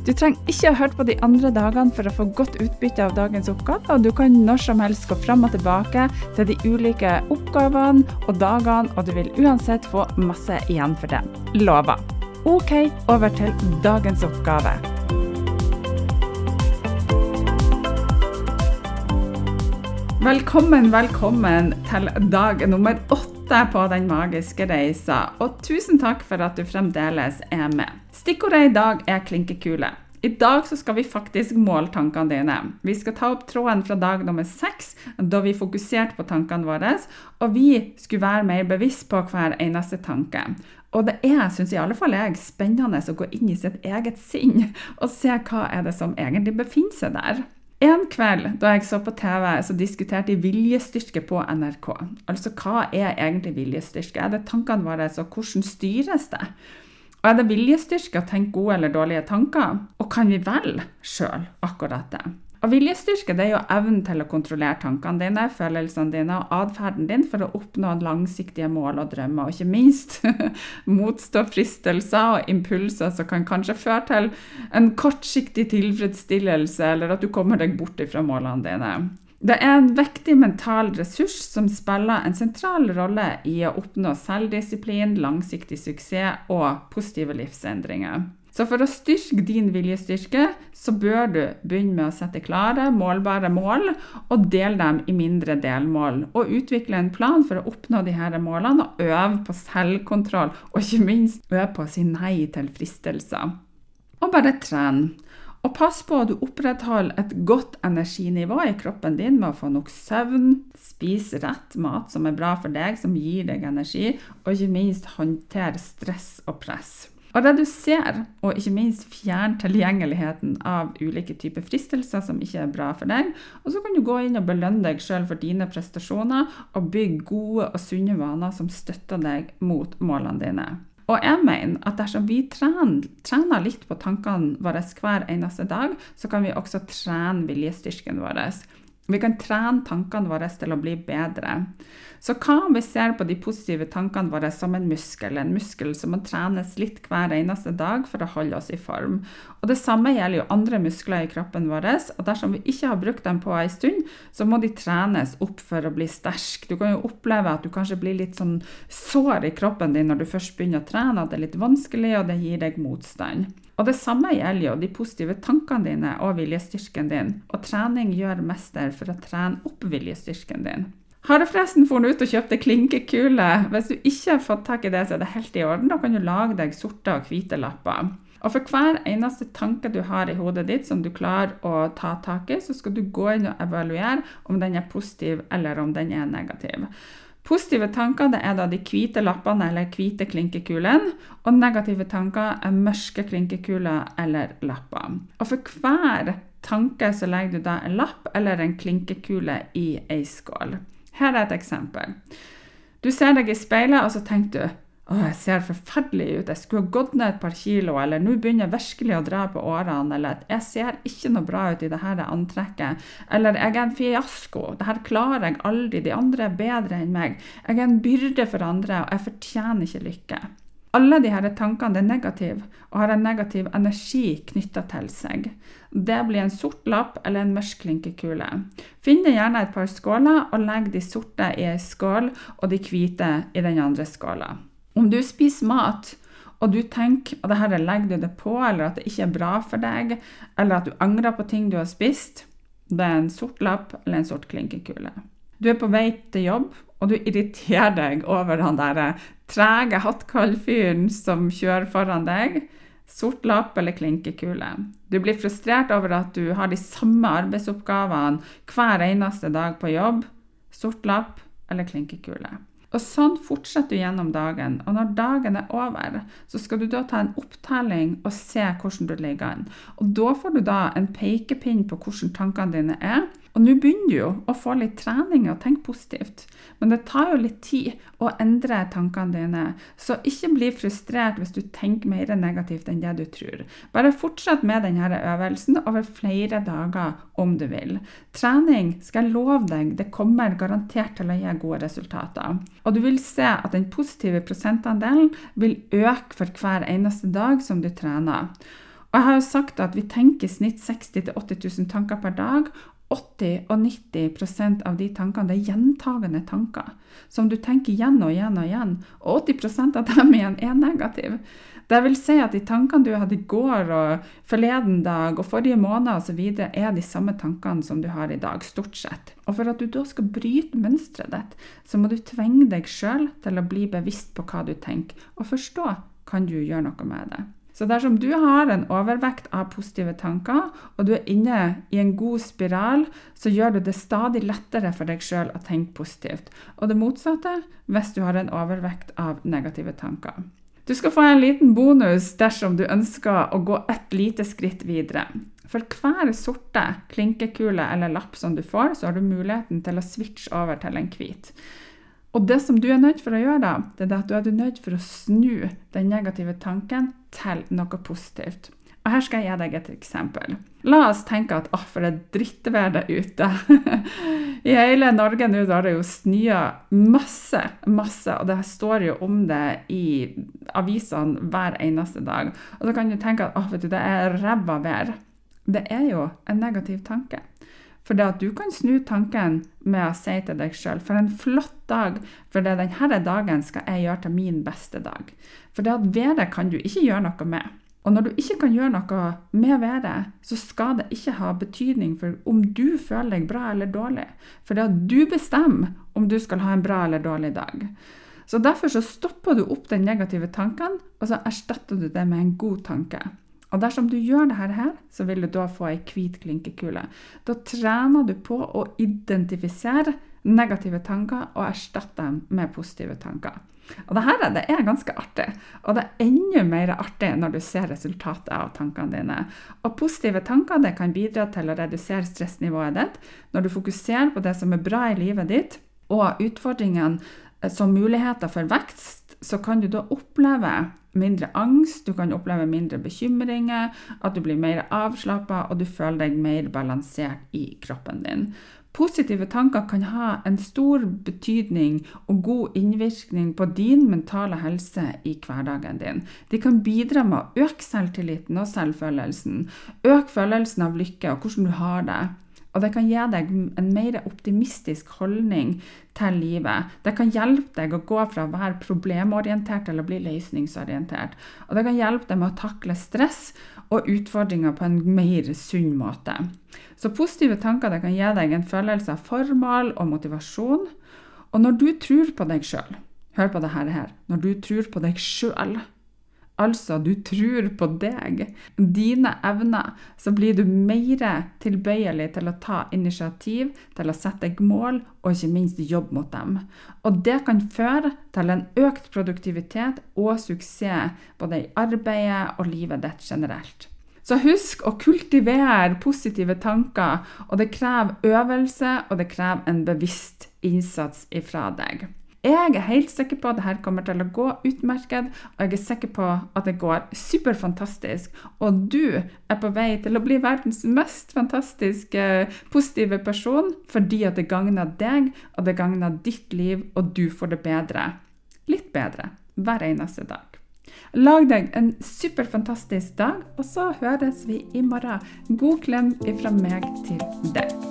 Du trenger ikke å høre på de andre dagene for å få godt utbytte av dagens oppgave, og du kan når som helst gå fram og tilbake til de ulike oppgavene og dagene, og du vil uansett få masse igjen for det. Lover. OK, over til dagens oppgave. Velkommen, velkommen til dag nummer åtte på Den magiske reisa, og tusen takk for at du fremdeles er med. Stikkordet i dag er klinkekule. I dag skal vi faktisk måle tankene dine. Vi skal ta opp tråden fra dag nummer seks, da vi fokuserte på tankene våre, og vi skulle være mer bevisst på hver eneste tanke. Og det er, syns i alle fall jeg, spennende å gå inn i sitt eget sinn og se hva er det som egentlig befinner seg der. En kveld da jeg så på TV, så diskuterte de viljestyrke på NRK. Altså hva er egentlig viljestyrke? Er det tankene våre, og hvordan styres det? Og er det viljestyrke å tenke gode eller dårlige tanker? Og kan vi velge sjøl akkurat det? Og Viljestyrke det er jo evnen til å kontrollere tankene dine, følelsene dine og atferden din for å oppnå langsiktige mål og drømmer, og ikke minst motstå fristelser og impulser som kan kanskje føre til en kortsiktig tilfredsstillelse, eller at du kommer deg bort ifra målene dine. Det er en viktig mental ressurs som spiller en sentral rolle i å oppnå selvdisiplin, langsiktig suksess og positive livsendringer. Så for å styrke din viljestyrke, så bør du begynne med å sette klare, målbare mål, og dele dem i mindre delmål. Og utvikle en plan for å oppnå disse målene, og øve på selvkontroll, og ikke minst øve på å si nei til fristelser. Og bare trene. Og pass på at du opprettholder et godt energinivå i kroppen din med å få nok søvn, spise rett mat som er bra for deg, som gir deg energi, og ikke minst håndtere stress og press. Og redusere og ikke minst fjerne tilgjengeligheten av ulike typer fristelser som ikke er bra for deg. Og så kan du gå inn og belønne deg sjøl for dine prestasjoner, og bygge gode og sunne vaner som støtter deg mot målene dine. Og jeg mener at dersom vi trener, trener, litt på tankene våre hver eneste dag, så kan vi også trene viljestyrken vår. Vi kan trene tankene våre til å bli bedre. Så hva om vi ser på de positive tankene våre som en muskel, en muskel som må trenes litt hver eneste dag for å holde oss i form? Og Det samme gjelder jo andre muskler i kroppen vår, og dersom vi ikke har brukt dem på en stund, så må de trenes opp for å bli sterk. Du kan jo oppleve at du kanskje blir litt sånn sår i kroppen din når du først begynner å trene, at det er litt vanskelig, og det gir deg motstand. Og det samme gjelder jo de positive tankene dine og viljestyrken din. Og trening gjør mester for å trene opp viljestyrken din. Har du forresten funnet ut og kjøpt ei klinkekule? Hvis du ikke har fått tak i det, så er det helt i orden. Da kan du lage deg sorte og hvite lapper. Og for hver eneste tanke du har i hodet ditt som du klarer å ta tak i, så skal du gå inn og evaluere om den er positiv eller om den er negativ. Positive tanker er da de hvite lappene eller hvite klinkekulene, og negative tanker er mørke klinkekuler eller lapper. Og for hver tanke så legger du da en lapp eller en klinkekule i ei skål. Her er et eksempel. Du ser deg i speilet, og så tenker du å, jeg ser forferdelig ut, jeg skulle ha gått ned et par kilo, eller nå begynner jeg virkelig å dra på årene, eller jeg ser ikke noe bra ut i dette antrekket, eller jeg er en fiasko, det her klarer jeg aldri, de andre er bedre enn meg, jeg er en byrde for andre, og jeg fortjener ikke lykke. Alle disse tankene er negative og har en negativ energi knytta til seg. Det blir en sort lapp eller en mørk klinkekule. Finn gjerne et par skåler og legg de sorte i ei skål og de hvite i den andre skåla. Om du spiser mat og du tenker at dette legger du det på, eller at det ikke er bra for deg, eller at du angrer på ting du har spist, det er en sort lapp eller en sort klinkekule. Du er på vei til jobb, og du irriterer deg over han der trege hattkaldfyren som kjører foran deg. Sort lapp eller klinkekule. Du blir frustrert over at du har de samme arbeidsoppgavene hver eneste dag på jobb. Sort lapp eller klinkekule. Og sånn fortsetter du gjennom dagen. Og når dagen er over, så skal du da ta en opptelling og se hvordan du ligger an. Og da får du da en pekepinn på hvordan tankene dine er. Og nå begynner du jo å få litt trening og tenke positivt. Men det tar jo litt tid å endre tankene dine, så ikke bli frustrert hvis du tenker mer negativt enn det du tror. Bare fortsett med denne øvelsen over flere dager om du vil. Trening skal jeg love deg, det kommer garantert til å gi gode resultater. Og du vil se at den positive prosentandelen vil øke for hver eneste dag som du trener. Og jeg har jo sagt at Vi tenker i snitt 60 000-80 000 tanker per dag, 80 og 90% av de tankene er gjentagende tanker som du tenker igjen og igjen og igjen. Og 80% av dem igjen er negative. Det vil si at de tankene du hadde i går og forleden dag og forrige måned osv., er de samme tankene som du har i dag, stort sett. Og for at du da skal bryte mønsteret ditt, så må du tvinge deg sjøl til å bli bevisst på hva du tenker, og forstå kan du gjøre noe med det. Så dersom du har en overvekt av positive tanker, og du er inne i en god spiral, så gjør du det stadig lettere for deg sjøl å tenke positivt. Og det motsatte hvis du har en overvekt av negative tanker. Du skal få en liten bonus dersom du ønsker å gå et lite skritt videre. For hver sorte klinkekule eller lapp som du får, så har du muligheten til å switche over til en hvit. Og det som du er nødt for å gjøre, da, det er at du er nødt for å snu den negative tanken til noe positivt. Og Her skal jeg gi deg et eksempel. La oss tenke at oh, for det er ute. I hele Norge nå har det jo snøa masse, masse, og det står jo om det i avisene hver eneste dag. Og så kan du tenke at oh, du, det er ræva vær. Det er jo en negativ tanke. For det at du kan snu tanken med å si til deg sjøl for en flott dag, for det denne dagen skal jeg gjøre til min beste dag. For det at været kan du ikke gjøre noe med. Og når du ikke kan gjøre noe med været, så skal det ikke ha betydning for om du føler deg bra eller dårlig. For det at du bestemmer om du skal ha en bra eller dårlig dag. Så Derfor så stopper du opp den negative tanken, og så erstatter du det med en god tanke. Og dersom du gjør dette her, så vil du da få ei hvit klinkekule. Da trener du på å identifisere negative tanker og erstatte dem med positive tanker. Og dette det er ganske artig, og det er enda mer artig når du ser resultatet av tankene dine. Og positive tanker det kan bidra til å redusere stressnivået ditt når du fokuserer på det som er bra i livet ditt, og utfordringene som muligheter for vekst, så kan du da oppleve mindre angst, du kan oppleve mindre bekymringer, at du blir mer avslappa og du føler deg mer balansert i kroppen din. Positive tanker kan ha en stor betydning og god innvirkning på din mentale helse i hverdagen din. De kan bidra med å øke selvtilliten og selvfølelsen, øke følelsen av lykke og hvordan du har det. Og det kan gi deg en mer optimistisk holdning til livet. Det kan hjelpe deg å gå fra å være problemorientert til å bli løsningsorientert. Og det kan hjelpe deg med å takle stress og utfordringer på en mer sunn måte. Så positive tanker kan gi deg en følelse av formål og motivasjon. Og når du tror på deg sjøl, hør på dette her, når du tror på deg sjøl, altså du tror på deg, dine evner, så blir du mer tilbøyelig til å ta initiativ, til å sette deg mål, og ikke minst jobbe mot dem. Og det kan føre til en økt produktivitet og suksess både i arbeidet og livet ditt generelt. Så husk å kultivere positive tanker, og det krever øvelse, og det krever en bevisst innsats ifra deg. Jeg er helt sikker på at dette kommer til å gå utmerket, og jeg er sikker på at det går superfantastisk. Og du er på vei til å bli verdens mest fantastiske, positive person fordi at det gagner deg, og det gagner ditt liv, og du får det bedre. Litt bedre hver eneste dag. Lag deg en superfantastisk dag, og så høres vi i morgen. God klem ifra meg til deg.